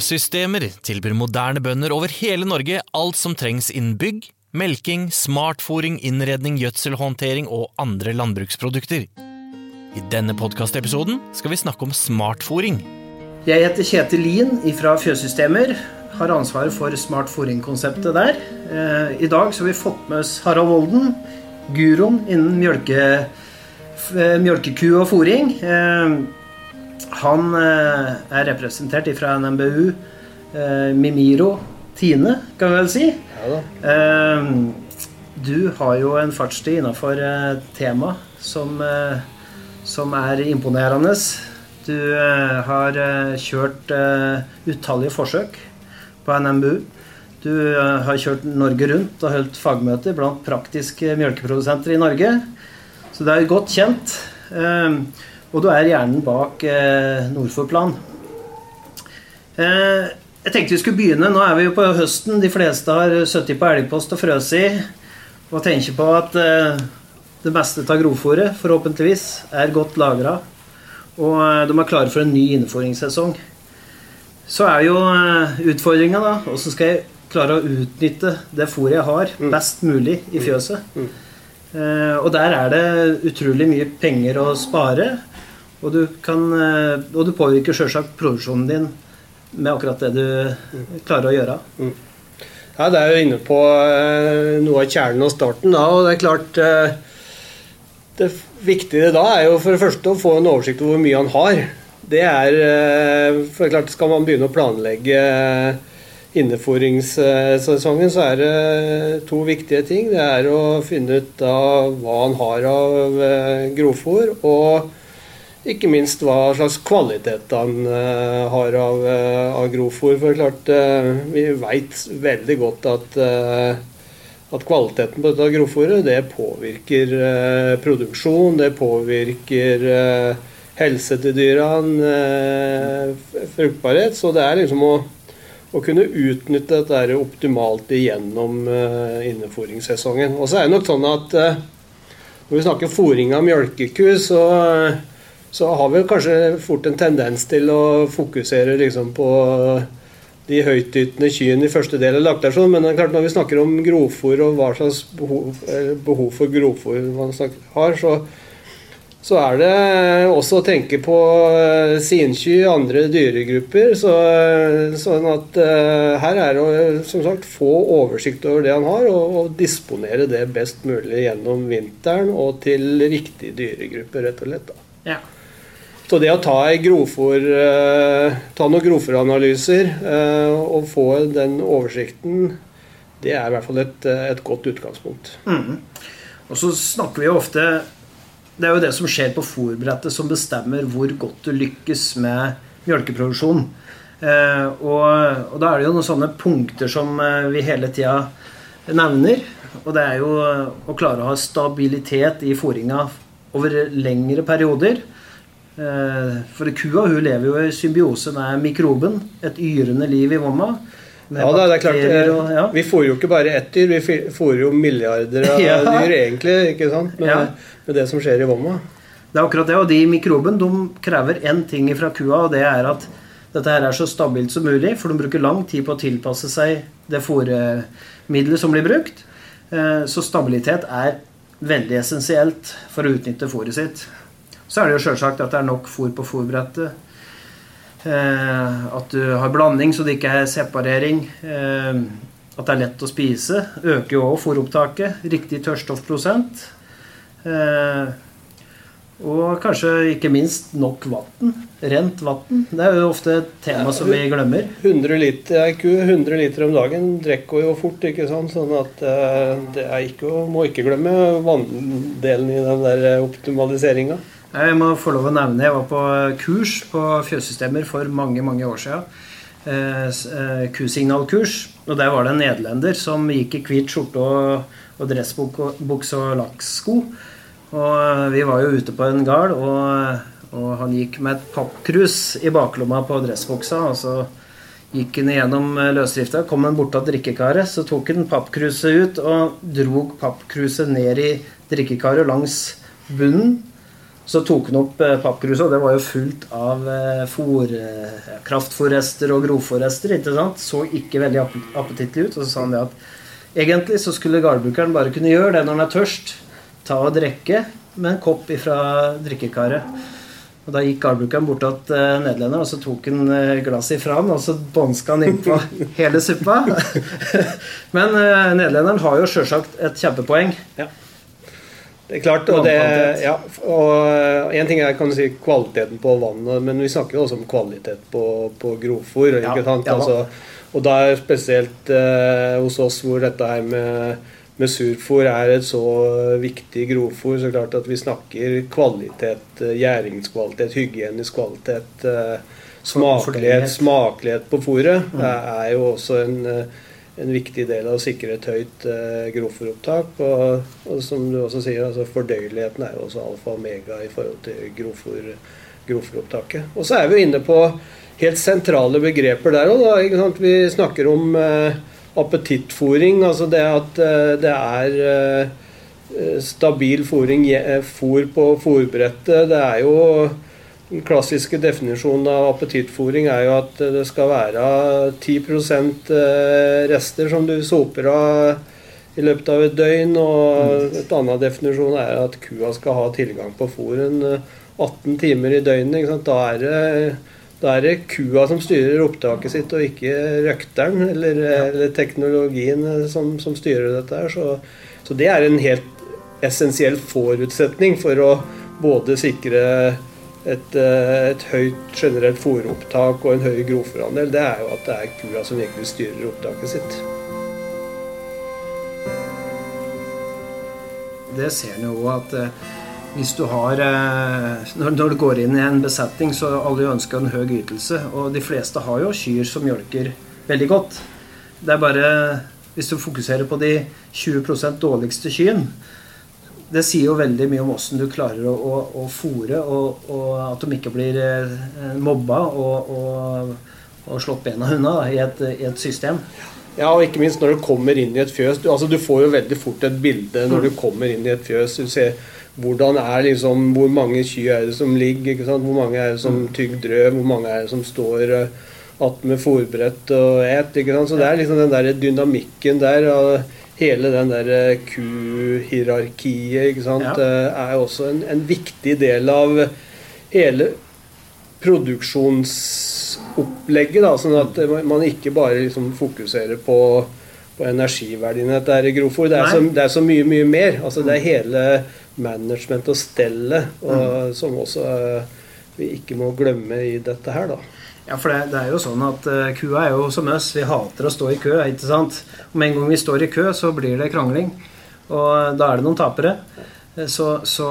Fjøssystemer tilbyr moderne bønder over hele Norge alt som trengs innen bygg, melking, smartfòring, innredning, gjødselhåndtering og andre landbruksprodukter. I denne podkastepisoden skal vi snakke om smartfòring. Jeg heter Kjetil Lien fra Fjøssystemer. Har ansvaret for smartfòringkonseptet der. Eh, I dag har vi fått med oss Harald Volden, guroen innen mjølke, eh, mjølkeku og fòring. Han eh, er representert fra NMBU, eh, Mimiro, Tine, kan vi vel si. Eh, Du har jo en fartstid innafor tema som, som er imponerende. Du har kjørt utallige forsøk på NMBU. Du har kjørt Norge rundt og holdt fagmøter blant praktiske mjølkeprodusenter i Norge. Så det er godt kjent. Og du er hjernen bak eh, Nordforplan. Eh, jeg tenkte vi skulle begynne. Nå er vi jo på høsten. De fleste har sittet på elgpost og frøs i og tenker på at eh, det meste av grovfòret forhåpentligvis er godt lagra. Og eh, de er klare for en ny innfòringssesong. Så er jo eh, utfordringa, da åssen skal jeg klare å utnytte det fôret jeg har, best mulig i fjøset? Eh, og der er det utrolig mye penger å spare. Og du, kan, eh, og du påvirker sjølsagt produksjonen din med akkurat det du klarer å gjøre. Ja, Det er jo inne på eh, noe av kjernen og starten. da, og Det er klart eh, Det viktige da er jo for det første å få en oversikt over hvor mye han har. Det er for det er klart Skal man begynne å planlegge innefòringssesongen, så er det to viktige ting. Det er å finne ut da hva han har av grovfòr, og ikke minst hva slags kvalitet han eh, har av, uh, av grovfòr. For klart, uh, vi veit veldig godt at, at kvaliteten på dette grovfòret det påvirker produksjon, det påvirker helse til dyrene, fruktbarhet. Så det er liksom å, å kunne utnytte dette optimalt igjennom uh, innefòringssesongen. Og så er det nok sånn at når vi snakker fòring av mjølkeku, så så har vi kanskje fort en tendens til å fokusere liksom på de høytytende kyrne i første del av laktasjon. Men det er klart når vi snakker om grovfòr og hva slags behov, eh, behov for grovfòr man har, så, så er det også å tenke på sinky sinky, andre dyregrupper. Så, eh, sånn at uh, her er det å som sagt få oversikt over det han har, og, og disponere det best mulig gjennom vinteren og til riktige dyregrupper, rett og slett. da. Ja. Så det å ta, ei eh, ta noen grovfòranalyser eh, og få den oversikten, det er i hvert fall et, eh, et godt utgangspunkt. Og så snakker vi jo ofte Det er jo det som skjer på fôrbrettet som bestemmer hvor godt du lykkes med mjølkeproduksjon. Og, og da er det jo noen sånne punkter som vi hele tida nevner. Og det er jo å klare å ha stabilitet i fôringa over lengre perioder. Eh, For kua hun lever jo i symbiose med mikroben. Et yrende liv i vomma. Ja, da, det er klart, eh, og- ja. Vi fôrer jo ikke bare ett dyr, vi fôrer jo milliarder av Ja. dyr egentlig, ikke sant? Med, Ja. med det som skjer i vomma. Det er akkurat det, og de mikroben de krever én ting fra kua, og det er at dette her er så stabilt som mulig, for de bruker lang tid på å tilpasse seg det fôrmiddelet som blir brukt. Eh, Så stabilitet er veldig essensielt for å utnytte fôret sitt. Så er det jo sjølsagt at det er nok fôr på fôrbrettet. Eh, At du har blanding så det ikke er separering. Eh, At det er lett å spise. Øker jo òg fôropptaket. Riktig tørrstoffprosent. Eh, og kanskje ikke minst nok vann. Rent vann. Det er jo ofte et tema som vi glemmer. 100 liter, ku 100 liter om dagen drikker jo fort, ikke sant? Sånn at det er ikke, må ikke glemme vanndelen i den der optimaliseringa. Jeg må få lov å nevne Jeg var på kurs på fjøssystemer for mange mange år siden. Eh, s- eh, Kusignalkurs. Og der var det en nederlender som gikk i hvit skjorte og, og dressbukse og lakksko. Og eh, vi var jo ute på en gard, og, og han gikk med et pappkrus i baklomma på dressbuksa. Og så gikk han igjennom eh, løsdrifta, kom han bort til drikkekaret, så tok han pappkruset ut og drog pappkruset ned i drikkekaret langs bunnen. Så tok han opp eh, pappkruset, og det var jo fullt av eh, fôr, eh, kraftfòrrester og grovforrester. ikke sant? Så ikke veldig appetittlig ut. Og så sa han det at egentlig så skulle gardbrukeren bare kunne gjøre det når han er tørst. Ta og drikke med en kopp ifra drikkekaret. Og Da gikk gardbrukeren bort til uh, nederlenderen og så tok han uh, glasset ifra han, og så bånska han innpå hele suppa. Men uh, nederlenderen har jo sjølsagt et kjempepoeng. Ja. Det er klart, og, det, ja, og En ting er kan du si, kvaliteten på vannet, men vi snakker jo også om kvalitet på, på grovfòr. Ja, altså, og da er spesielt eh, hos oss hvor dette her med, med surfòr er et så viktig grovfòr, så klart at vi snakker kvalitet, eh, gjæringskvalitet, hygienisk kvalitet, eh, smakelighet, smakelighet på fôret, mm. er jo også en eh, en viktig del av å sikre et høyt eh, grovfòropptak. Og, og, som du også sier, altså fordøyeligheten er jo også alfa og omega i forhold til grovfòropptaket. Og så er vi inne på helt sentrale begreper der òg. Vi snakker om eh, appetittfòring. Altså det at eh, det er eh, stabil fòring, fôr på fòrbrettet. Det er jo den klassiske definisjonen av appetittfòring er jo at det skal være 10 eh, rester som du soper av i løpet av et døgn. Og et annet definisjon er at kua skal ha tilgang på fòren 18 eh, timer i døgnet. Da er, det, da er det kua som styrer opptaket sitt, og ikke røkteren eller, eller teknologien som, som, styrer dette. her. Så, så det er en helt essensiell forutsetning for å både sikre et, eh, et høyt generelt fôropptak og en høy grovfòrandel, det er jo at det er kua som virkelig styrer opptaket sitt. Det ser en jo at eh, hvis du har eh, når, du går inn i en besetning, så alle ønsker en høy ytelse. Og de fleste har jo kyr som mjølker veldig godt. Det er bare hvis du fokuserer på de 20% dårligste kyrne, det sier jo veldig mye om åssen du klarer å, å, å fòre, og, og, at de ikke blir eh, mobba og, og, og slått bena unna i, et, i et system. Ja, og ikke minst når du kommer inn i et fjøs. Du, altså, du får jo veldig fort et bilde når du kommer inn i et fjøs. Du ser hvordan er liksom, Hvor mange kyr er det som ligger? ikke sant? Hvor mange er det som tygg tygger drøv? Hvor mange er det som står uh, attmed fòrbrett og et? ikke sant? Så det er liksom den der dynamikken der. Uh, hele den der eh, ku-hierarkiet ikke sant, ja. Eh, er også en, en, viktig del av hele produksjonsopplegget. Da, sånn at man ikke bare liksom fokuserer på, på energiverdien i dette grovfòr. Det, det, er så mye, mye mer. Altså, det er hele management og stellet og, mm. som også uh, vi ikke må glemme i dette her. da. Ja, for det, det, er jo sånn at uh, kua er jo som oss. Vi hater å stå i kø. ikke sant? Med en gang vi står i kø, så blir det krangling. Og uh, da er det noen tapere. Uh, så, så,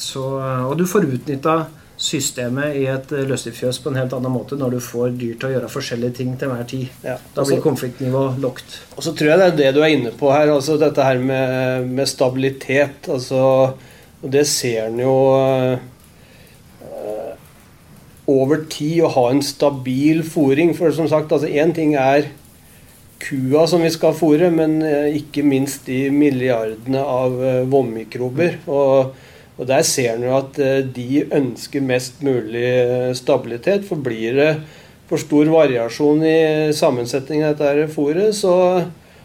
så, og du får utnytta systemet i et løsdriftsfjøs på en helt annen måte når du får dyr til å gjøre forskjellige ting til hver tid. Ja, da blir konfliktnivået lågt. Og så tror jeg det er det du er inne på her, altså dette her med, med stabilitet. altså, og det ser en jo over tid å ha en stabil fòring. For som sagt, altså én ting er kua som vi skal fòre, men eh, ikke minst de milliardene av eh, vommikrober. Og, og, der ser en jo at eh, de ønsker mest mulig stabilitet. For blir det for stor variasjon i sammensetningen av dette fôret, så,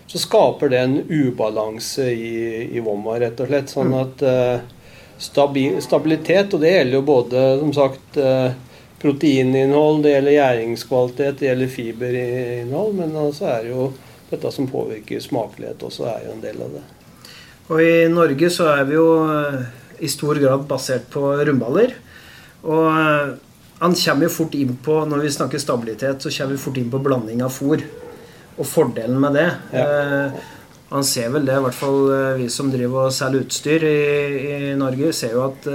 så, skaper det en ubalanse i, i vomma, rett og slett. Sånn mm. at stabil, stabilitet, og det gjelder jo både som sagt proteininnhold, det gjelder gjæringskvalitet, det gjelder fiberinnhold. Men så er det jo dette som påvirker smakelighet også, er jo en del av det. Og i Norge så er vi jo eh, i stor grad basert på rundballer. Og eh, han kommer jo fort inn på, når vi snakker stabilitet, så kommer vi fort inn på blanding av fôr. Og fordelen med det. Ja. Eh, han ser vel det, i hvert fall vi som driver og selger utstyr i, i Norge, ser jo at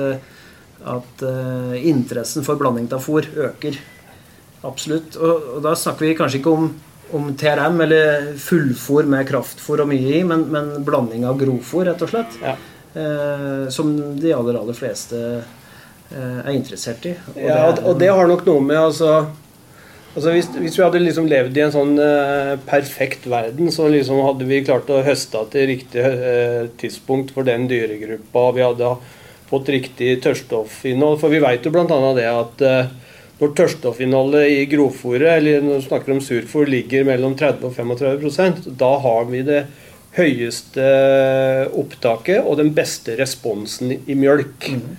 at uh, interessen for blanding av fôr øker. Absolutt. Og, og, da snakker vi kanskje ikke om, om TRM eller fullfôr med kraftfôr og mye i, men, men blanding av grovfôr, rett og slett. Ja. Uh, som de aller, aller fleste uh, er interessert i. Og ja, det, og det har nok noe med altså Altså hvis, hvis, vi hadde liksom levd i en sånn perfekt verden, så liksom hadde vi klart å høste til riktig tidspunkt for den dyregruppa. Vi hadde på et riktig tørrstoffinnhold. For vi vet jo bl.a. det at eh, når tørrstoffinnholdet i grovfòret, eller når vi snakker om surfòr, ligger mellom 30 og 35% da har vi det høyeste opptaket og den beste responsen i mjølk. Mm.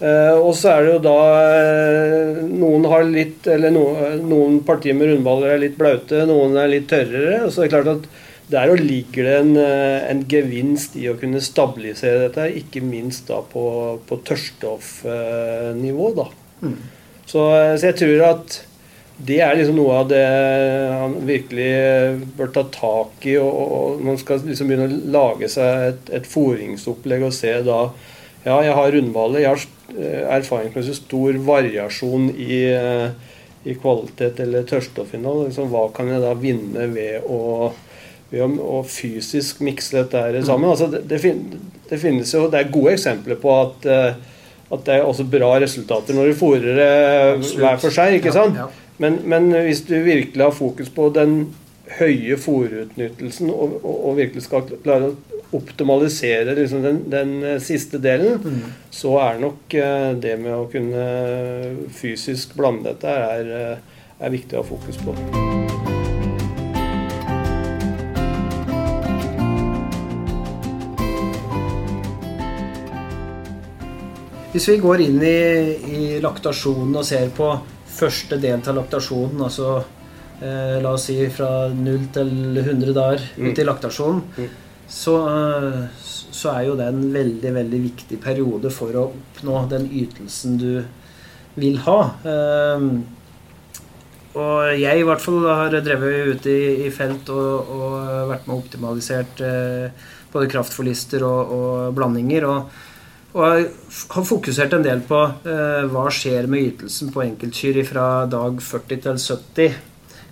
Uh, og så er det jo da uh, Noen har litt Eller no, noen partier med rundballer er litt blaute, noen er litt tørrere. og så er det klart at der ligger det en, uh, en gevinst i å kunne stabilisere dette, ikke minst da på, på tørrstoffnivå. da. Mm. Så, så, jeg tror at det er liksom noe av det han virkelig bør ta tak i. og, og Man skal liksom begynne å lage seg et, et foringsopplegg og se da Ja, jeg har rundballer. Jeg har Eh, erfaringsmessig stor variasjon i, eh, i kvalitet eller tørrstoffinnhold. Liksom, hva kan jeg da vinne ved å, ved å, fysisk mikse dette sammen? Mm. Altså, det, det, det, finnes jo, det er gode eksempler på at, eh, at det er også bra resultater når du fôrer det hver for seg. ikke sant? Ja, ja. Men, men, hvis du virkelig har fokus på den høye fòrutnyttelsen og, og, og, virkelig skal klare å optimalisere liksom den, den, eh, siste delen, mm. så er nok det med å kunne fysisk blande dette er, er viktig å ha fokus på. Hvis vi går inn i, i laktasjonen og ser på første del av laktasjonen, altså eh, la oss si fra 0 til 100 dager mm. ut i laktasjonen, mm så, så, er jo det en veldig, veldig viktig periode for å oppnå den ytelsen du vil ha. Eh, og jeg i hvert fall har drevet ute i, i felt og, og, vært med og optimalisert eh, både kraftforlister og, og blandinger. Og, og har fokusert en del på eh, hva skjer med ytelsen på enkeltkyr fra dag 40 til 70.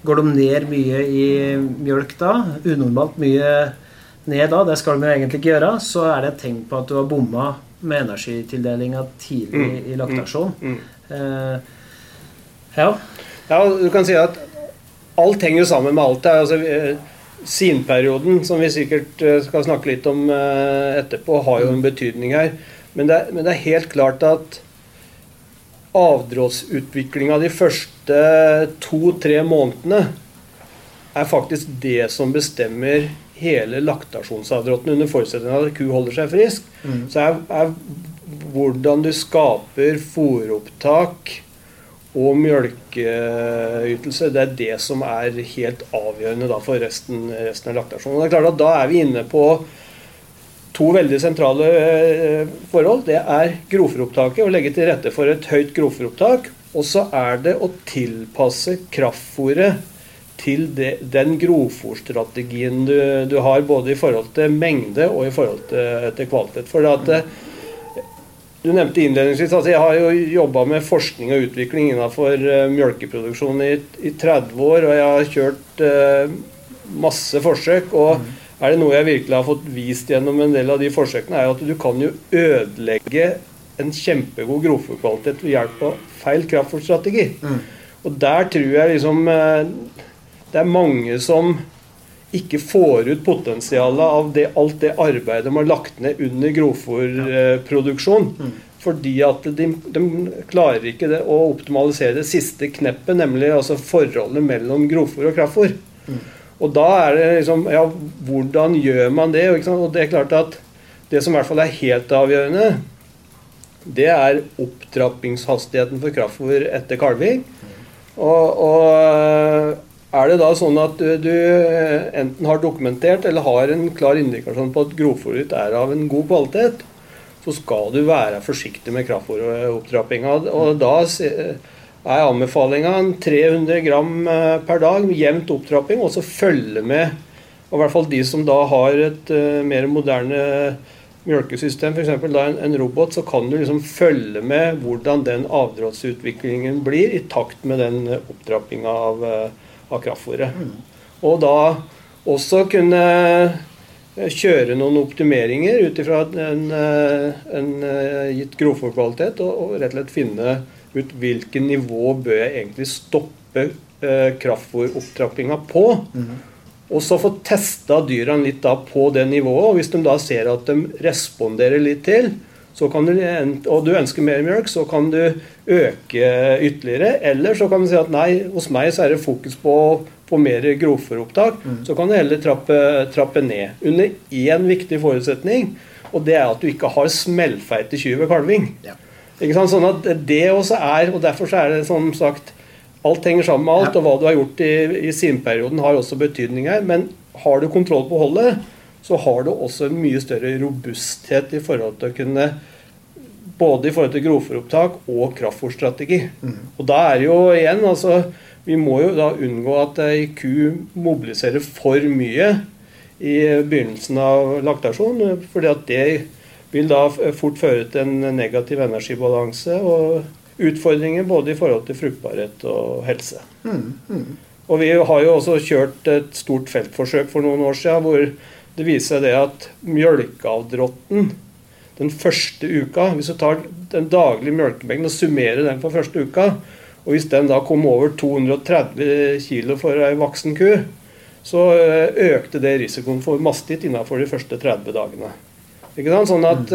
Går de ned mye i mjølk da? Unormalt mye ned da, det skal de egentlig ikke gjøre, så er det et tegn på at du har bomma med energitildelinga tidlig mm, i laktasjon. Mm, mm. Eh, ja. ja. Du kan si at alt henger jo sammen med alt. det altså, eh, Sinperioden, som vi sikkert eh, skal snakke litt om eh, etterpå, har jo en betydning her. Men det, men det er helt klart at avdråtsutviklinga de første to-tre månedene er faktisk det som bestemmer hele laktasjonsavdråtten under forutsetning av at ku holder seg frisk, mm. så er, er, hvordan du skaper fôropptak og mjølkeytelse, det er det som er helt avgjørende da, for resten, resten, av laktasjonen. Det er klart at Da er vi inne på to veldig sentrale eh, forhold. Det er grovfòropptaket, å legge til rette for et høyt grovfòropptak. Og så er det å tilpasse kraftfòret til det, den grovfòrstrategien du, du, har, både i forhold til mengde og i forhold til, til kvalitet. For at, eh, du nevnte innledningsvis at altså jeg har jo jobba med forskning og utvikling innenfor uh, mjølkeproduksjon i, i, 30 år, og jeg har kjørt masse forsøk. og mm. Er det noe jeg virkelig har fått vist gjennom en del av de forsøkene, er at du kan jo ødelegge en kjempegod grovfòrkvalitet ved hjelp av feil kraftfòrstrategi. Mm. Og der tror jeg liksom det er mange som ikke får ut potensialet av det, alt det arbeidet de har lagt ned under grovfòrproduksjon. Mm. Fordi at de, de, klarer ikke det, å optimalisere det siste kneppet, nemlig altså forholdet mellom grovfòr og kraftfòr. Mm. Og da er det liksom Ja, hvordan gjør man det? Og det er klart at det som i hvert fall er helt avgjørende, det er opptrappingshastigheten for kraftfôr etter kalving. Og, og er det da sånn at du, du, enten har dokumentert eller har en klar indikasjon på at grovfòret ditt er av en god kvalitet, så skal du være forsiktig med kraftfòropptrappinga. Og da er anbefalinga 300 gram eh, per dag, jevnt opptrapping, og så følge med. Og i hvert fall de som da har et uh, mer moderne mjølkesystem, f.eks. En, en robot, så kan du liksom følge med hvordan den avdråtsutviklingen blir, i takt med den opptrappinga av uh, av kraftfôret. Mm. Og da også kunne eh, kjøre noen optimeringer ut ifra en, eh, en, eh, gitt grovfòrkvalitet, og, og, rett og slett finne ut hvilket nivå bør jeg egentlig stoppe eh, kraftfôropptrappinga på. Mm. Og så få testa dyrene litt da på det nivået. og Hvis de da ser at de responderer litt til, så kan du, og du ønsker mer mjølk, så kan du øke ytterligere. Eller så kan du si at nei, hos meg så er det fokus på, på mer grovfòropptak. Mm. Så kan du heller trappe, trappe ned. Under én viktig forutsetning, og det er at du ikke har smellfeite kyr ved kalving. Ja. Ikke sant? Sånn at det også er, og Derfor så er det som sagt Alt henger sammen med alt, og hva du har gjort i, i simperioden har også betydning her. Men har du kontroll på holdet, så har du også en mye større robusthet i forhold til å kunne både i forhold til grovfòropptak og kraftfòrstrategi. Mm. Og da er det jo igjen altså, Vi må jo da unngå at ei ku mobiliserer for mye i begynnelsen av laktasjon, fordi at det vil da fort føre til en negativ energibalanse og utfordringer både i forhold til fruktbarhet og helse. Mm. Mm. Og Vi har jo også kjørt et stort feltforsøk for noen år siden hvor det viser det at mjølkeavdrotten den første uka Hvis du tar den daglige mjølkemengden og summerer den for første uka, og hvis den da kom over 230 kg for ei voksen ku, så eh, økte det risikoen for mastitt innenfor de første 30 dagene. Ikke sant? Sånn at,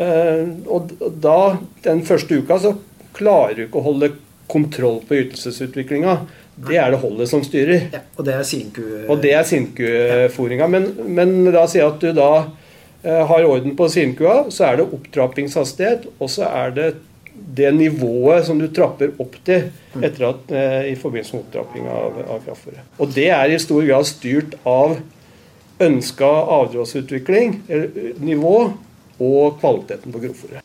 mm. Og da, den første uka, så klarer du ikke å holde kontroll på ytelsesutviklinga. Det er det holdet som styrer. Ja, og det er sinku... Og det er sinkufòringa. Men, men la oss si at du da eh, har orden på sinkua, så er det opptrappingshastighet, og så er det det nivået som du trapper opp til mm. etter at, eh, i forbindelse med opptrapping av, av kraftfôret. Og det er i stor grad styrt av ønska avdråsutvikling, nivå, og kvaliteten på grovfòret.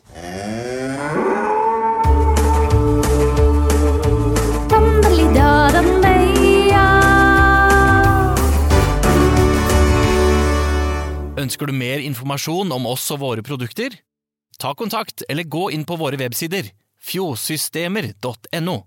Ønsker du mer informasjon om oss og våre produkter? Ta kontakt eller gå inn på våre websider fjordsystemer.no.